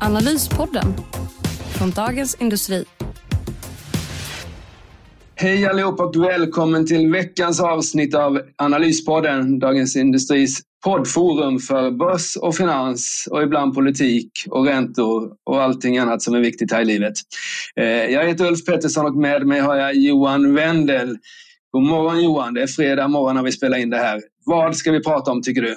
Analyspodden från Dagens Industri. Hej allihop och välkommen till veckans avsnitt av Analyspodden, Dagens Industris poddforum för börs och finans och ibland politik och räntor och allting annat som är viktigt här i livet. Eh, jag heter Ulf Pettersson och med mig har jag Johan Wendel. God morgon Johan, det är fredag morgon när vi spelar in det här. Vad ska vi prata om tycker du?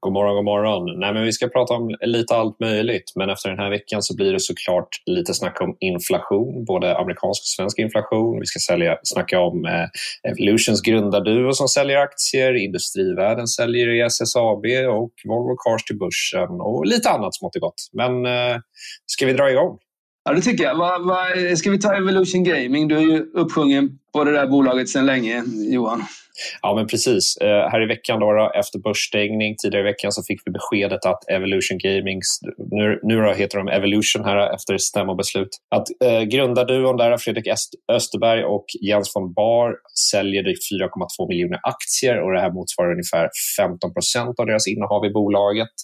God morgon, god morgon. Nej, men vi ska prata om lite allt möjligt, men efter den här veckan så blir det såklart lite snack om inflation, både amerikansk och svensk inflation. Vi ska sälja, snacka om eh, Evolutions grundarduo som säljer aktier, Industrivärden säljer i SSAB och Volvo Cars till börsen och lite annat smått och gott. Men eh, ska vi dra igång? Ja, det tycker jag. Va, va, ska vi ta Evolution Gaming? Du är ju uppsjungen på det där bolaget sedan länge, Johan. Ja, men precis. Uh, här i veckan då, efter börsstängning tidigare i veckan så fick vi beskedet att Evolution Gaming, nu, nu då heter de Evolution här efter stämmobeslut, att uh, grundarduon där, Fredrik Österberg och Jens von Bar säljer drygt 4,2 miljoner aktier och det här motsvarar ungefär 15 procent av deras innehav i bolaget.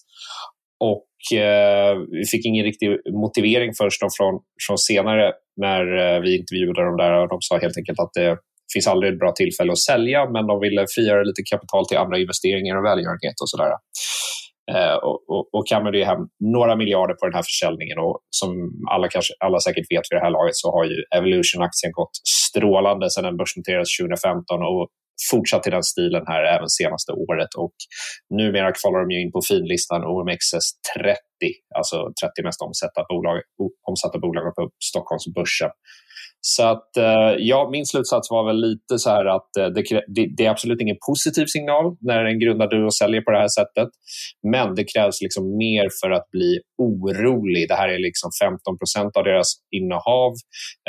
Och eh, vi fick ingen riktig motivering först från, från senare när eh, vi intervjuade dem där. och De sa helt enkelt att det finns aldrig ett bra tillfälle att sälja, men de ville frigöra lite kapital till andra investeringar och välgörenhet och sådär. Eh, och, och, och kammade hem några miljarder på den här försäljningen och som alla, kanske, alla säkert vet vid det här laget så har ju Evolution-aktien gått strålande sedan den börsnoterades 2015 och fortsatt i den stilen här även senaste året och numera kvalar de ju in på finlistan OMXS30, alltså 30 mest omsatta bolag, omsatta bolag på Stockholmsbörsen. Så att, eh, ja, min slutsats var väl lite så här att eh, det, det, är absolut ingen positiv signal när en grundarduo säljer på det här sättet. Men det krävs liksom mer för att bli orolig. Det här är liksom 15 procent av deras innehav.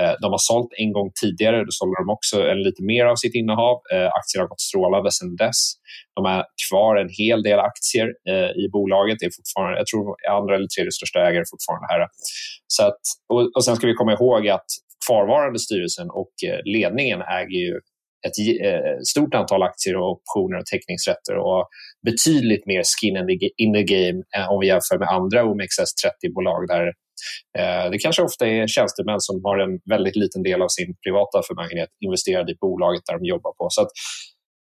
Eh, de har sålt en gång tidigare, då sålde de också en lite mer av sitt innehav. Aktier har gått strålande sedan dess. De har kvar en hel del aktier i bolaget. Det är fortfarande, jag tror andra eller tredje största ägare fortfarande här. Så att, och, och sen ska vi komma ihåg att kvarvarande styrelsen och eh, ledningen äger ju ett eh, stort antal aktier, och optioner och teckningsrätter och betydligt mer skin in the game eh, om vi jämför med andra OMXS30-bolag där det kanske ofta är tjänstemän som har en väldigt liten del av sin privata förmögenhet investerad i bolaget där de jobbar på. Så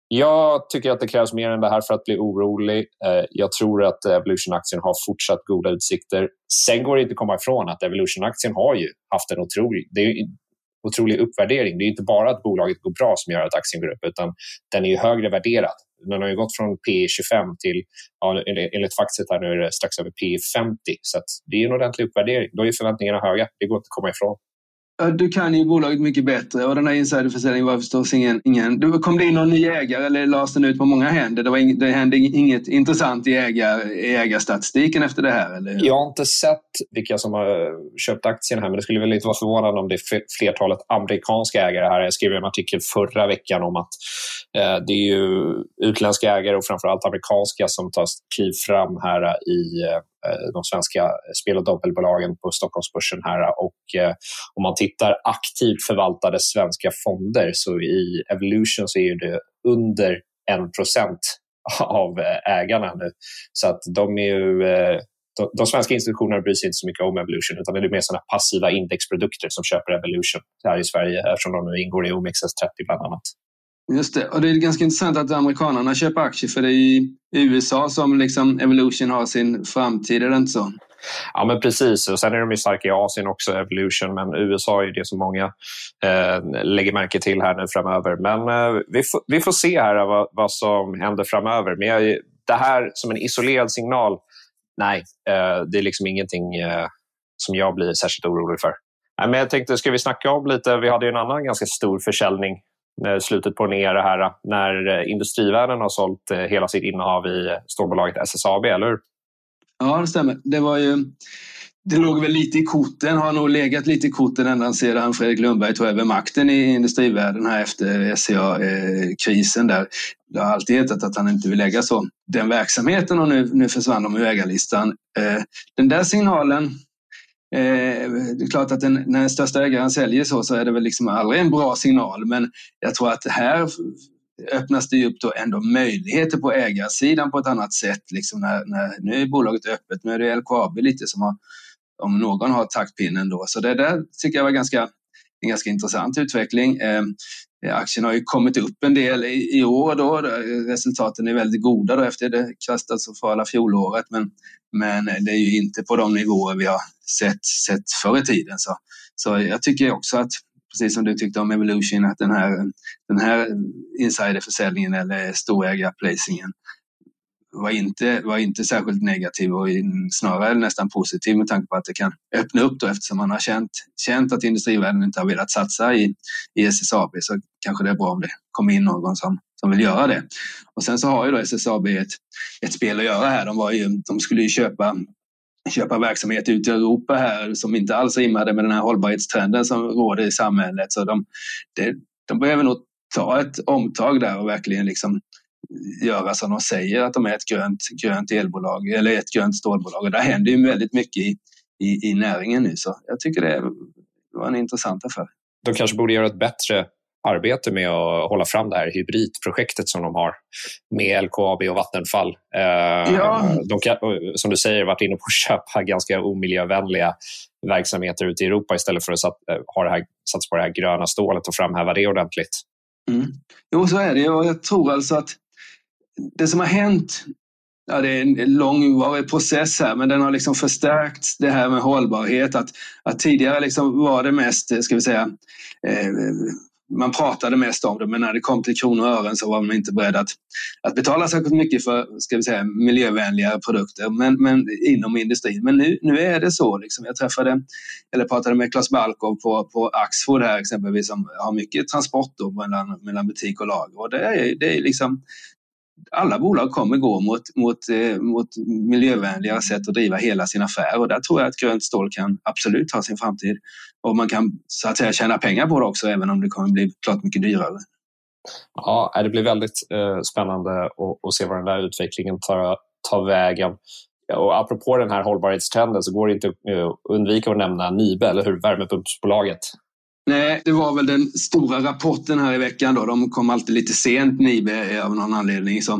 jag tycker att det krävs mer än det här för att bli orolig. Eh, jag tror att Evolution-aktien har fortsatt goda utsikter. Sen går det inte att komma ifrån att Evolution-aktien har ju haft en otrolig, det är otrolig uppvärdering. Det är inte bara att bolaget går bra som gör att aktien går upp, utan den är ju högre värderad. Den har ju gått från P 25 till, ja, enligt faxet. här nu är det strax över P 50, så det är en ordentlig uppvärdering. Då är förväntningarna höga, det går inte att komma ifrån. Du kan ju bolaget mycket bättre och den här insiderförsäljningen var förstås ingen... ingen kom det in någon ny ägare eller lades den ut på många händer? Det, var ing, det hände inget intressant i, ägar, i ägarstatistiken efter det här? Eller? Jag har inte sett vilka som har köpt aktien här men det skulle väl inte vara förvånande om det är flertalet amerikanska ägare här. Jag skrev en artikel förra veckan om att eh, det är ju utländska ägare och framförallt amerikanska som tar kliv fram här i Eh, Eh, de svenska spel och dobbelbolagen på Stockholmsbörsen här. Och eh, om man tittar aktivt förvaltade svenska fonder så i Evolution så är det under 1 procent av eh, ägarna nu. Så att de är ju eh, de, de svenska institutionerna bryr sig inte så mycket om Evolution utan det är mer såna passiva indexprodukter som köper Evolution här i Sverige eftersom de nu ingår i OMXS30 bland annat. Just det. Och det är ganska intressant att amerikanerna köper aktier för det är i USA som liksom Evolution har sin framtid, är det inte så? Ja, men precis. Och sen är de ju starka i Asien också, Evolution, men USA är det som många eh, lägger märke till här nu framöver. Men eh, vi, vi får se här vad, vad som händer framöver. Men jag, det här som en isolerad signal, nej, eh, det är liksom ingenting eh, som jag blir särskilt orolig för. Nej, men jag tänkte, ska vi snacka om lite, vi hade ju en annan ganska stor försäljning Eh, slutet på en era här eh, när eh, Industrivärden har sålt hela sitt innehav i stålbolaget SSAB, eller hur? Ja, det stämmer. Det var ju det låg väl lite i korten, har nog legat lite i korten ända sedan Fredrik Lundberg tog över makten i industrivärlden här efter SCA-krisen där. Det har alltid hetat att han inte vill lägga så den verksamheten och nu, nu försvann de ur ägarlistan. Den där signalen eh, det är klart att den, när den största ägaren säljer så, så är det väl liksom aldrig en bra signal. Men jag tror att här öppnas det upp då ändå möjligheter på ägarsidan på ett annat sätt. Liksom när, när, nu är bolaget öppet, nu är det LKAB lite som har om någon har taktpinnen då. Så det där tycker jag var ganska, en ganska intressant utveckling. Ehm, eh, aktien har ju kommit upp en del i, i år då. Resultaten är väldigt goda då efter det katastrofala fjolåret. Men, men eh, det är ju inte på de nivåer vi har sett, sett förr i tiden. Så, så jag tycker också att precis som du tyckte om Evolution, att den här, den här insiderförsäljningen eller storägarplacingen var inte, var inte särskilt negativ och snarare nästan positiv med tanke på att det kan öppna upp då eftersom man har känt, känt att industrivärlden inte har velat satsa i, i SSAB så kanske det är bra om det kommer in någon som, som vill göra det. Och sen så har ju då SSAB ett, ett spel att göra här. De, var ju, de skulle ju köpa köpa verksamhet ut i Europa här som inte alls rimmade med den här hållbarhetstrenden som råder i samhället. Så de, det, de behöver nog ta ett omtag där och verkligen liksom göra som de säger att de är ett grönt, grönt elbolag eller ett grönt stålbolag. Och där händer ju väldigt mycket i, i, i näringen nu så jag tycker det var en intressant affär. De kanske borde göra ett bättre arbete med att hålla fram det här hybridprojektet som de har med LKAB och Vattenfall. Eh, ja. De kan, som du säger, varit inne på att köpa ganska omiljövänliga verksamheter ute i Europa istället för att eh, ha det här, satsa på det här gröna stålet och framhäva det ordentligt. Mm. Jo, så är det. Och jag tror alltså att det som har hänt, ja, det är en långvarig process här, men den har liksom förstärkt det här med hållbarhet. Att, att tidigare liksom var det mest, eh, ska vi säga, eh, man pratade mest om det, men när det kom till kronor och ören så var man inte beredd att, att betala särskilt mycket för ska vi säga, miljövänliga produkter men, men inom industrin. Men nu, nu är det så. Liksom. Jag träffade, eller pratade med Klas Balkov på, på Axfood här exempelvis som har mycket transport mellan, mellan butik och lager. Och det är, det är liksom, alla bolag kommer gå mot, mot, eh, mot miljövänligare sätt att driva hela sin affär och där tror jag att grönt stål kan absolut ha sin framtid. Och man kan så att säga tjäna pengar på det också även om det kommer bli klart mycket dyrare. Ja, eh, det blir väldigt eh, spännande att, se var den där utvecklingen tar, tar vägen. Och apropå den här hållbarhetstrenden så går det inte eh, att undvika att nämna Nibe, eller hur? Värmepumpsbolaget. Nej, det var väl den stora rapporten här i veckan. Då. De kom alltid lite sent, Nibe, av någon anledning. Så,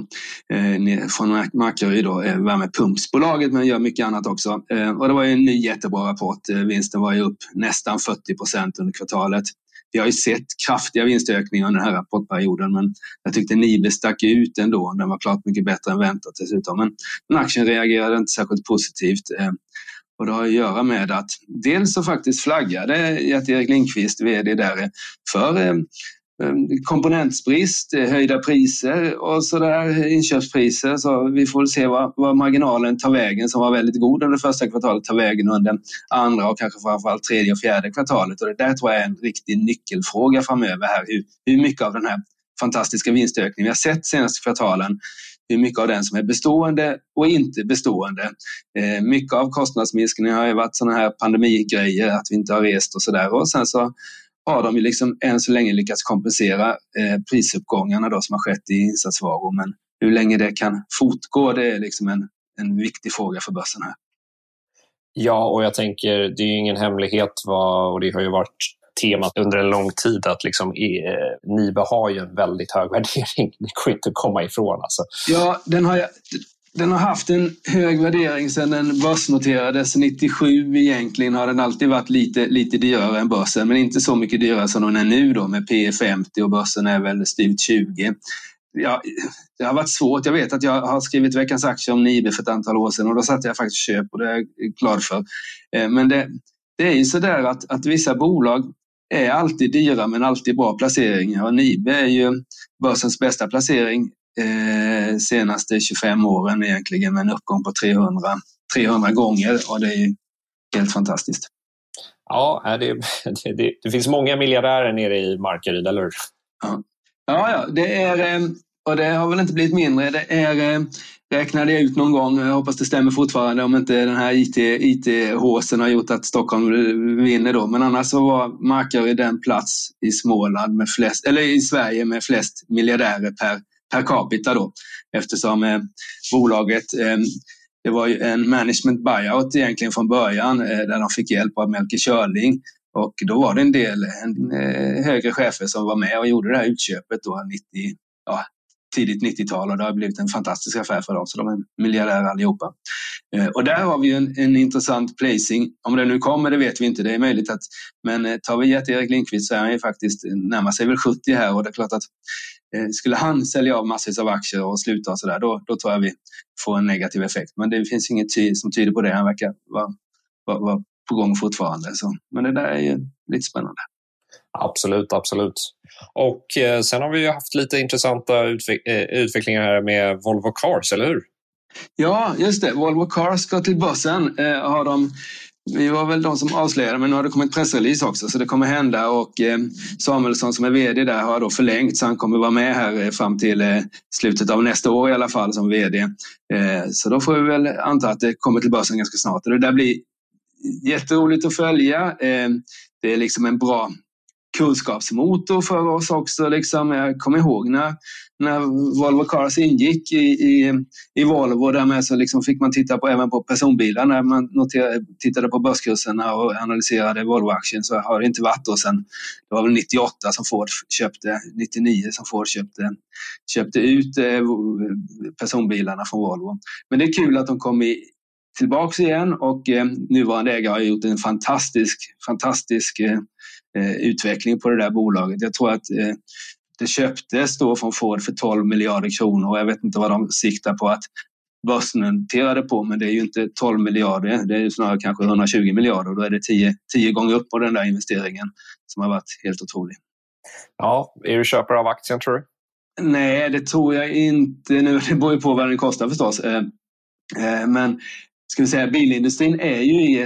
eh, från Markaryd, då, eh, värmepumpsbolaget, men gör mycket annat också. Eh, och det var en ny jättebra rapport. Eh, vinsten var ju upp nästan 40 procent under kvartalet. Vi har ju sett kraftiga vinstökningar under den här rapportperioden, men jag tyckte Nibe stack ut ändå. Den var klart mycket bättre än väntat dessutom. Men, men aktien reagerade inte särskilt positivt. Eh, och det har att göra med att dels så faktiskt flaggade Gert-Erik Lindqvist, VD där, eh, för eh, eh, komponentsbrist, höjda priser och sådär, inköpspriser. Så vi får se vad, vad, marginalen tar vägen som var väldigt god under första kvartalet tar vägen under andra och kanske framförallt tredje och fjärde kvartalet. Och det där tror jag är en riktig nyckelfråga framöver här. Hur, hur mycket av den här fantastiska vinstökning. vi har sett senaste kvartalen hur mycket av den som är bestående och inte bestående. Eh, mycket av kostnadsminskningen har ju varit sådana här pandemigrejer, att vi inte har rest och sådär. Och sen så har de ju liksom än så länge lyckats kompensera eh, prisuppgångarna då som har skett i insatsvaror. Men hur länge det kan fortgå, det är liksom en, en viktig fråga för börsen här. Ja, och jag tänker, det är ju ingen hemlighet vad, och det har ju varit temat under en lång tid att liksom, eh, Nibe har ju en väldigt hög värdering. Det går inte att komma ifrån. Alltså. Ja, den har, den har haft en hög värdering sedan den börsnoterades 97 egentligen har den alltid varit lite, lite dyrare än börsen men inte så mycket dyrare som den är nu då med P 50 och börsen är väl styvt 20. Ja, det har varit svårt. Jag vet att jag har skrivit veckans aktie om Nibe för ett antal år sedan och då satte jag faktiskt köp och det är jag glad för. Eh, men det, det är ju så där att, att vissa bolag är alltid dyra men alltid bra placeringar. Och Nibe är ju börsens bästa placering eh, senaste 25 åren egentligen med en uppgång på 300, 300 gånger och det är ju helt fantastiskt. Ja, det, det, det, finns många miljardärer nere i Markaryd, eller hur? Ja. ja, ja, det är, eh, och det har väl inte blivit mindre. Det är, eh, räknade jag ut någon gång, jag hoppas det stämmer fortfarande, om inte den här IT, IT-håsen har gjort att Stockholm vinner då. Men annars så var Markaryd den plats i Småland med flest, eller i Sverige med flest miljardärer per, per capita då. Eftersom eh, bolaget eh, det var ju en management buyout egentligen från början eh, där de fick hjälp av Melker Körling. Och då var det en del en, eh, högre chefer som var med och gjorde det här utköpet då 90, ja, tidigt 90-tal och det har blivit en fantastisk affär för dem. Så de är miljardärer allihopa. Eh, och där har vi en, en intressant placing. Om det nu kommer, det vet vi inte. Det är möjligt att, men eh, tar vi Gert-Erik Lindqvist så är han ju faktiskt eh, närmar sig väl 70 här och det är klart att skulle han sälja av massvis av aktier och sluta och så där, då, då tror jag vi får en negativ effekt. Men det finns inget ty som tyder på det. Han verkar vara, vara, vara på gång fortfarande. Så. Men det där är ju lite spännande. Absolut, absolut. Och eh, sen har vi ju haft lite intressanta utveck eh, utvecklingar här med Volvo Cars, eller hur? Ja, just det. Volvo Cars ska till börsen. Eh, har de, vi var väl de som avslöjade, men nu har det kommit pressrelease också, så det kommer hända. Och eh, Samuelsson som är VD där har då förlängt, så han kommer vara med här eh, fram till eh, slutet av nästa år i alla fall som VD. Eh, så då får vi väl anta att det kommer till börsen ganska snart. Och det där blir jätteroligt att följa. det är liksom en bra kunskapsmotor för oss också. Liksom. Jag kommer ihåg när, när Volvo Cars ingick i, i, i Volvo. Därmed så liksom fick man titta på, även på personbilar när man noterade, tittade på börskurserna och analyserade Volvo-aktien. Så har det inte varit då sedan, det var väl 98 som Ford köpte, 99 som Ford köpte, köpte ut eh, personbilarna från Volvo. Men det är kul att de kom i, tillbaks igen och eh, nuvarande ägare har gjort en fantastisk, fantastisk eh, Eh, utveckling på det där bolaget. Jag tror att eh, det köptes då från Ford för 12 miljarder kronor och jag vet inte vad de siktar på att börsnoterade på, men det är ju inte 12 miljarder, det är snarare kanske 120 miljarder och då är det 10, 10 gånger upp på den där investeringen som har varit helt otrolig. Ja, är du köpare av aktien tror du? Nej, det tror jag inte. Nu, det beror ju på vad den kostar förstås. Eh, men ska vi säga, bilindustrin är ju i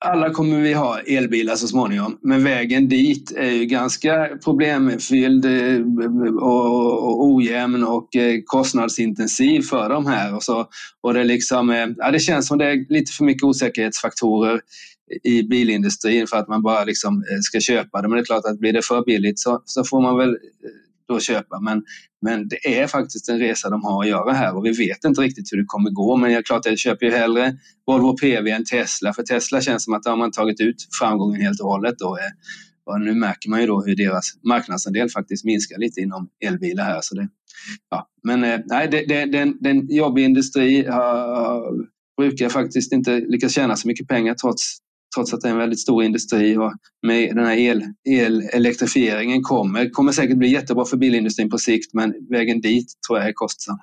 Alla kommer vi ha elbilar så småningom, men vägen dit är ju ganska problemfylld eh, och ojämn och eh, kostnadsintensiv för de här. Och, så, och det, liksom, eh, ja, det känns som det är lite för mycket osäkerhetsfaktorer i bilindustrin för att man bara liksom ska köpa det. Men det är klart att blir det för billigt så, så får man väl då köpa. Men, men det är faktiskt en resa de har att göra här och vi vet inte riktigt hur det kommer gå. Men jag klart jag köper ju hellre Volvo PV än Tesla för Tesla känns som att de har tagit ut framgången helt och hållet. Då. Eh, och nu märker man ju då hur deras marknadsandel faktiskt minskar lite inom elbilar här. Så det, ja. Men eh, nej, det, det, den, den jobbig industri har, brukar faktiskt inte lyckas tjäna så mycket pengar trots trots att det är en väldigt stor industri och med den här el, el kommer. kommer säkert bli jättebra för bilindustrin på sikt men vägen dit tror jag är kostsam.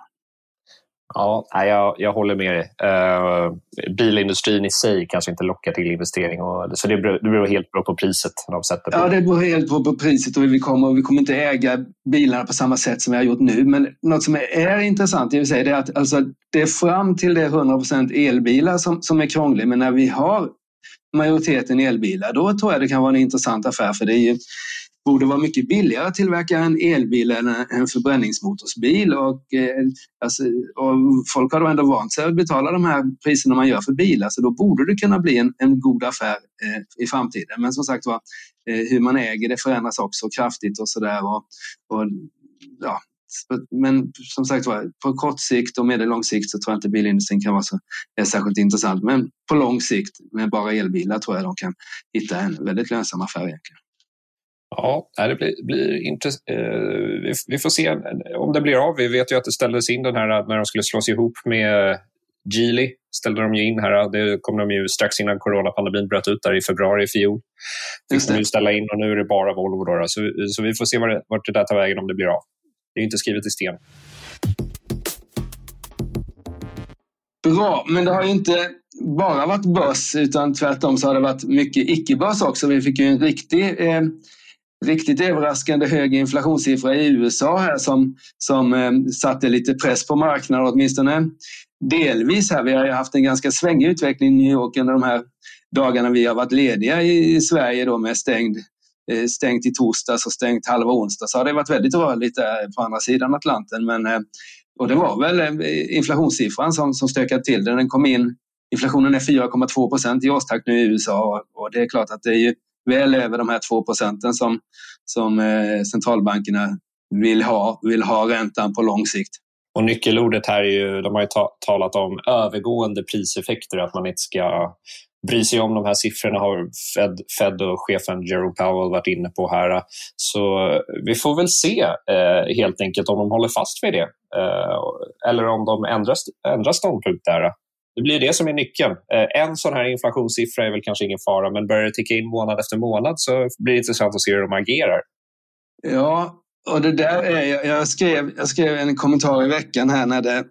Ja, jag, jag håller med dig. Uh, bilindustrin i sig kanske inte lockar till investering. Och, så det beror, det beror helt på priset. De sätter på. Ja, det beror helt på priset och vi kommer, vi kommer inte äga bilarna på samma sätt som vi har gjort nu. Men något som är, är intressant i det är att alltså, det är fram till det 100% elbilar som, som är krångligt. Men när vi har majoriteten elbilar, då tror jag det kan vara en intressant affär för det är ju, borde vara mycket billigare att tillverka en elbil än en förbränningsmotorsbil. Och, eh, alltså, och folk har då ändå vant sig att betala de här priserna man gör för bilar så då borde det kunna bli en, en god affär eh, i framtiden. Men som sagt var, eh, hur man äger det förändras också kraftigt och sådär. Och, och, ja, men som sagt var, på kort sikt och medellång sikt så tror jag inte bilindustrin kan vara så är särskilt intressant. Men på lång sikt med bara elbilar tror jag de kan hitta en väldigt lönsam affär egentligen. Ja, det blir, blir intress- eh, vi får se om det blir av. Vi vet ju att det ställdes in den här när de skulle slås ihop med Geely ställde de ju in här. Det kom de ju strax innan coronapandemin bröt ut där i februari i fjol. Fick de ju ställa in och nu är det bara Volvo. Då, så, så vi får se vart det där tar vägen om det blir av. Det är inte skrivet i sten. Bra, men det har ju inte bara varit börs utan tvärtom så har det varit mycket icke-börs också. Vi fick ju en riktig, eh, riktigt överraskande hög inflationssiffra i USA här som, som eh, satte lite press på marknaden åtminstone delvis. här. Vi har ju haft en ganska svängig utveckling i New York under de här dagarna vi har varit lediga i, i Sverige då med stängd Eh, stängt i torsdags och stängt halva onsdag så har det varit väldigt rörligt där på andra sidan Atlanten. Men, eh, och det var väl inflationssiffran som, som stökade till det. Den kom in Inflationen är 4,2 procent i årstakt nu i USA och det är klart att det är ju väl över de här 2 procenten som, som centralbankerna vill ha, vill ha räntan på lång sikt. Och nyckelordet här är ju, de har ju ta, talat om övergående priseffekter, att man inte ska bry sig om de här siffrorna har Fed, Fed och chefen Jerome Powell varit inne på här. Så vi får väl se eh, helt enkelt om de håller fast vid det eh, eller om de ändrar, ändrar ståndpunkt där. Det blir det som är nyckeln. Eh, en sån här inflationssiffra är väl kanske ingen fara, men börjar det ticka in månad efter månad så blir det intressant att se hur de agerar. Ja, och det där är, jag, skrev, jag skrev en kommentar i veckan här när, det,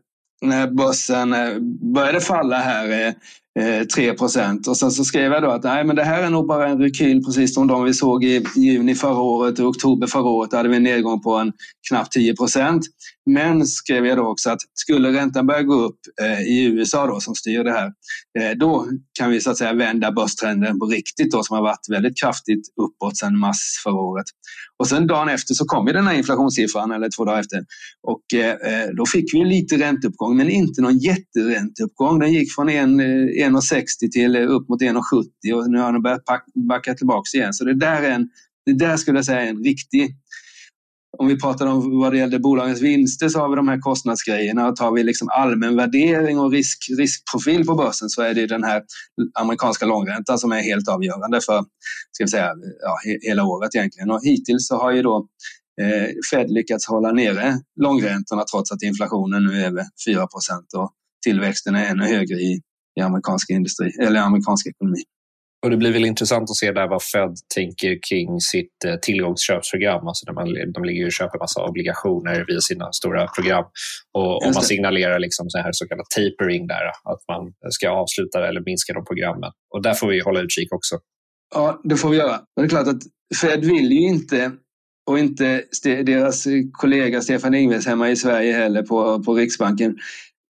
när börsen eh, började falla här. Eh, Eh, 3 procent. Och sen så skrev jag då att nej, men det här är nog bara en rekyl precis som de vi såg i juni förra året och oktober förra året. Då hade vi en nedgång på en knappt 10 procent. Men skrev jag då också att skulle räntan börja gå upp eh, i USA då, som styr det här, eh, då kan vi så att säga vända börstrenden på riktigt då, som har varit väldigt kraftigt uppåt sedan mars förra året. Och sen dagen efter så kom ju den här inflationssiffran, eller två dagar efter. Och eh, eh då fick vi lite ränteuppgång, men inte någon jätteränteuppgång. Den gick från 1,60 eh, till eh, upp mot 1,70 och nu har den börjat backa tillbaka igen. Så det där är en, det där skulle jag säga är en riktig om vi pratar om vad det gäller bolagens vinster så har vi de här kostnadsgrejerna. Och tar vi liksom allmän värdering och risk, riskprofil på börsen så är det den här amerikanska långräntan som är helt avgörande för ska vi säga, ja, hela året egentligen. Och hittills så har ju då eh, Fed lyckats hålla nere långräntorna trots att inflationen nu är över 4% och tillväxten är ännu högre i, i amerikansk industri eller amerikansk ekonomi. Och det blir väl intressant att se där vad Fed tänker kring sitt eh, tillgångsköpsprogram. Alltså där man, de ligger och köper massa obligationer via sina stora program. Och om man signalerar liksom så här så kallad tapering där, att man ska avsluta eller minska de programmen. Och där får vi hålla utkik också. Ja, det får vi göra. Men det är klart att Fed vill ju inte och inte deras kollega Stefan Ingves hemma i Sverige heller på, på Riksbanken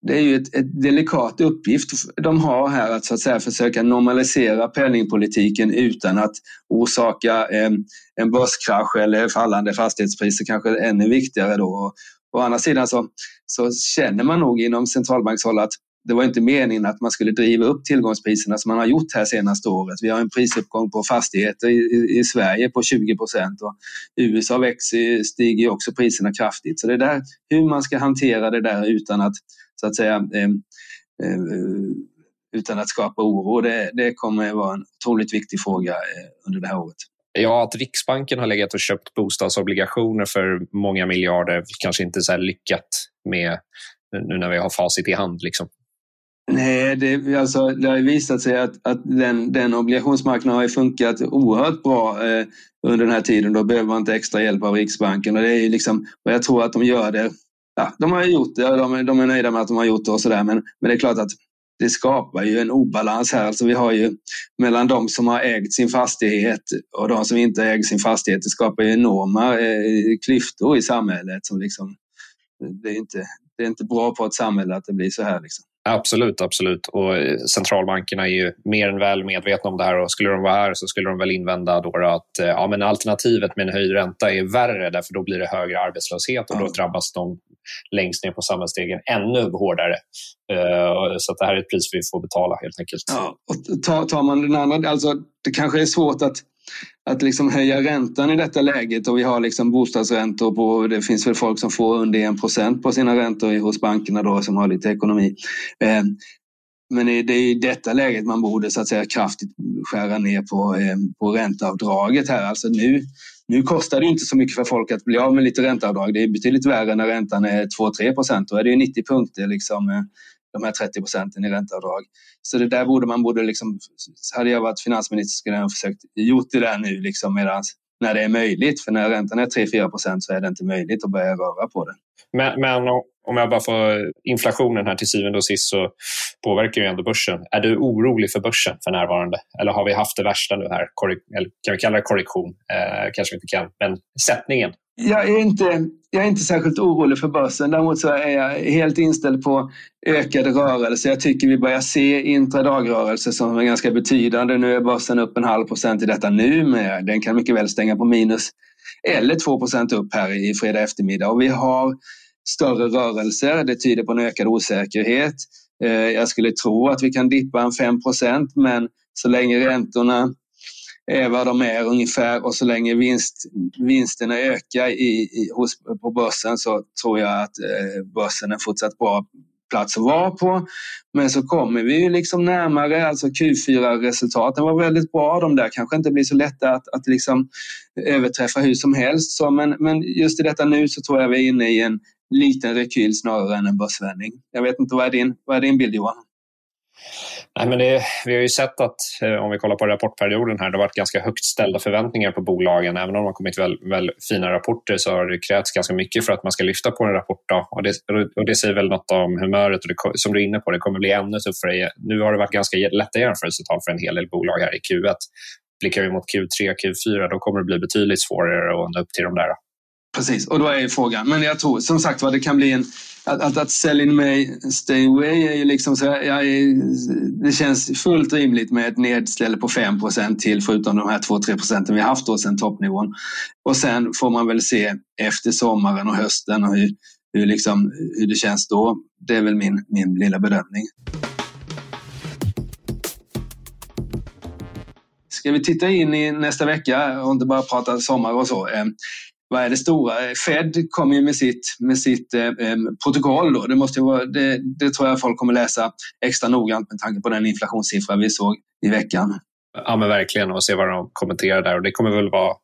det är ju ett, ett delikat uppgift de har här att, så att säga, försöka normalisera penningpolitiken utan att orsaka en, en börskrasch eller fallande fastighetspriser, kanske ännu viktigare då. Å andra sidan så, så känner man nog inom centralbankshåll att det var inte meningen att man skulle driva upp tillgångspriserna som man har gjort här senaste året. Vi har en prisuppgång på fastigheter i, i, i Sverige på 20 procent och USA växer, stiger också priserna kraftigt. Så det är där hur man ska hantera det där utan att så att säga eh, eh, utan att skapa oro. Det, det kommer att vara en otroligt viktig fråga eh, under det här året. Ja, att Riksbanken har legat och köpt bostadsobligationer för många miljarder kanske inte så lyckat med nu när vi har facit i hand. Liksom. Nej, det, alltså, det har visat sig att, att den, den obligationsmarknaden har funkat oerhört bra eh, under den här tiden. Då behöver man inte extra hjälp av Riksbanken. Och det är liksom, och jag tror att de gör det ja, de har gjort det och de, de är nöjda med att de har gjort det och sådär. Men, men det är klart att det skapar ju en obalans här. Alltså vi har ju mellan de som har ägt sin fastighet och de som inte äger sin fastighet. Det skapar ju enorma eh, klyftor i samhället. Som liksom, det, är inte, det är inte bra på ett samhälle att det blir så här. Liksom. Absolut, absolut. Och eh, centralbankerna är ju mer än väl medvetna om det här och skulle de vara här så skulle de väl invända då att eh, ja, men alternativet med en höjd ränta är värre därför då blir det högre arbetslöshet och då drabbas de längst ner på samhällsstegen ännu hårdare. Eh, så det här är ett pris vi får betala helt enkelt. Ja, och tar, man den andra, alltså det kanske är svårt att att liksom höja räntan i detta läget och vi har liksom bostadsräntor på, det finns väl folk som får under 1% på sina räntor hos bankerna då som har lite ekonomi. Eh, men det är i detta läget man borde så att säga kraftigt skära ner på, eh, på ränteavdraget här. Alltså nu, nu kostar det inte så mycket för folk att bli av med lite ränteavdrag. Det är betydligt värre när räntan är 2-3 procent. Då är det 90 punkter liksom, eh, de här 30 procenten i ränteavdrag. Så det där borde man borde liksom, hade jag varit finansminister skulle jag ha försökt gjort det där nu liksom medans när det är möjligt. För när räntan är 3-4 procent så är det inte möjligt att börja röra på den. Men, men, om jag bara får inflationen här till syvende och sist så påverkar ju ändå börsen. Är du orolig för börsen för närvarande? Eller har vi haft det värsta nu här? Eller kan vi kalla det korrektion? Eh, kanske vi inte kan, men sättningen. Jag är, inte, jag är inte särskilt orolig för börsen. Däremot så är jag helt inställd på ökade rörelser. Jag tycker vi börjar se intradagrörelse som är ganska betydande. Nu är börsen upp en halv procent i detta nu, men den kan mycket väl stänga på minus eller 2 procent upp här i fredag eftermiddag. Och vi har större rörelser. Det tyder på en ökad osäkerhet. Eh, jag skulle tro att vi kan dippa en 5 procent, men så länge räntorna är vad de är ungefär och så länge vinst, vinsterna ökar i, i, hos, på börsen så tror jag att eh, börsen är fortsatt bra plats att vara på. Men så kommer vi ju liksom närmare, alltså Q4-resultaten var väldigt bra. De där kanske inte blir så lätta att, att liksom överträffa hur som helst. Så, men, men just i detta nu så tror jag vi är inne i en liten rekyl snarare än en börsvändning. Jag vet inte, vad är din, vad är din bild Johan? Nej, men det, vi har ju sett att eh, om vi kollar på rapportperioden här, det har varit ganska högt ställda förväntningar på bolagen. Även om de har kommit väl, väl fina rapporter så har det krävts ganska mycket för att man ska lyfta på en rapport. Då. Och, det, och det säger väl något om humöret och det, som du är inne på, det kommer bli ännu tuffare. Nu har det varit ganska lätta jämförelsetal för en hel del bolag här i Q1. Blickar vi mot Q3, Q4, då kommer det bli betydligt svårare att nå upp till de där. Precis, och då är ju frågan. Men jag tror som sagt vad det kan bli en... Att, att, att sell in May, stay away är ju liksom så... Jag är, det känns fullt rimligt med ett nedställe på 5% till förutom de här 2-3 procenten vi haft då sedan toppnivån. Och sen får man väl se efter sommaren och hösten och hur, hur, liksom, hur det känns då. Det är väl min, min lilla bedömning. Ska vi titta in i nästa vecka och inte bara prata sommar och så. Ehm, vad är det stora? Fed kommer ju med sitt, med sitt eh, eh protokoll. Då. Det, måste vara, det, det, tror jag folk kommer läsa extra noggrant med tanke på den inflationssiffra vi såg i veckan. Ja men verkligen och se vad de kommenterar där. Och det kommer väl vara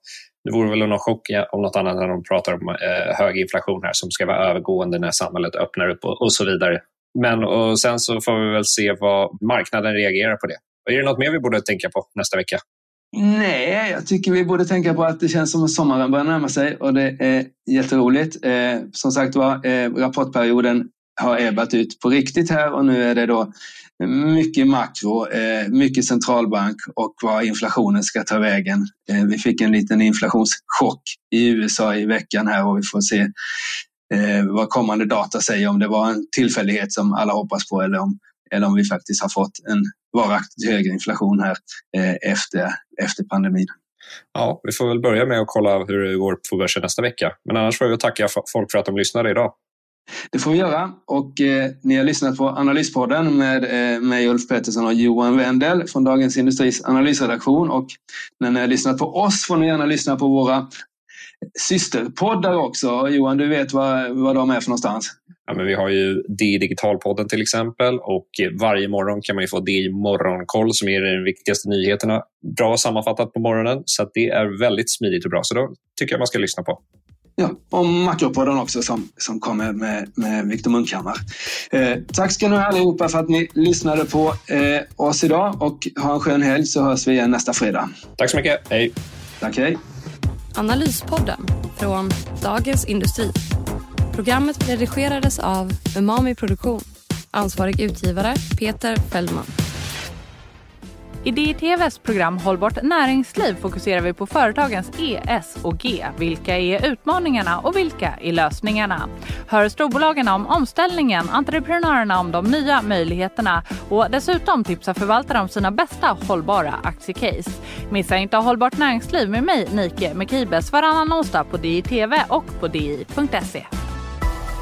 det vore väl någon chock om något annat när de pratar om eh, hög inflation här som ska vara övergående när samhället öppnar upp och, och så vidare. Men och sen så får vi väl se vad marknaden reagerar på det. Är det något mer vi borde tänka på nästa vecka? Nej, jag tycker vi borde tänka på att det känns som att sommaren börjar närma sig och det är jätteroligt. Eh, som sagt var, eh, rapportperioden har ebbat ut på riktigt här och nu är det då mycket makro, eh, mycket centralbank och var inflationen ska ta vägen. Eh, vi fick en liten inflationschock i USA i veckan här och vi får se eh, vad kommande data säger om det var en tillfällighet som alla hoppas på eller om, eller om vi faktiskt har fått en varaktigt högre inflation här eh, efter, efter pandemin. Ja, vi får väl börja med att kolla hur det går på börsen nästa vecka. Men annars får vi tacka folk för att de lyssnade idag. Det får vi göra. Och eh, ni har lyssnat på Analyspodden med eh, mig, Ulf Pettersson och Johan Wendel från Dagens Industris analysredaktion. Och när ni har lyssnat på oss får ni gärna lyssna på våra systerpoddar också. Johan, du vet vad, vad de är för någonstans? Ja, men vi har ju DI Digitalpodden till exempel och varje morgon kan man ju få DI Morgonkoll som ger de viktigaste nyheterna bra sammanfattat på morgonen. Så det är väldigt smidigt och bra, så då tycker jag man ska lyssna på. Ja, och Makropodden också som, som kommer med, med Viktor Munkhammar. Eh, tack ska ni ha allihopa för att ni lyssnade på eh, oss idag och ha en skön helg så hörs vi igen nästa fredag. Tack så mycket. Hej. Tack, hej. Analyspodden från Dagens Industri. Programmet redigerades av Umami Produktion. Ansvarig utgivare Peter Fellman. I DITVs program Hållbart näringsliv fokuserar vi på företagens E, S och G. Vilka är utmaningarna och vilka är lösningarna? Hör storbolagen om omställningen, entreprenörerna om de nya möjligheterna och dessutom tipsar förvaltare om sina bästa hållbara aktiecase. Missa inte Hållbart näringsliv med mig, Nike Mekibes, varannan onsdag på DITV och på di.se.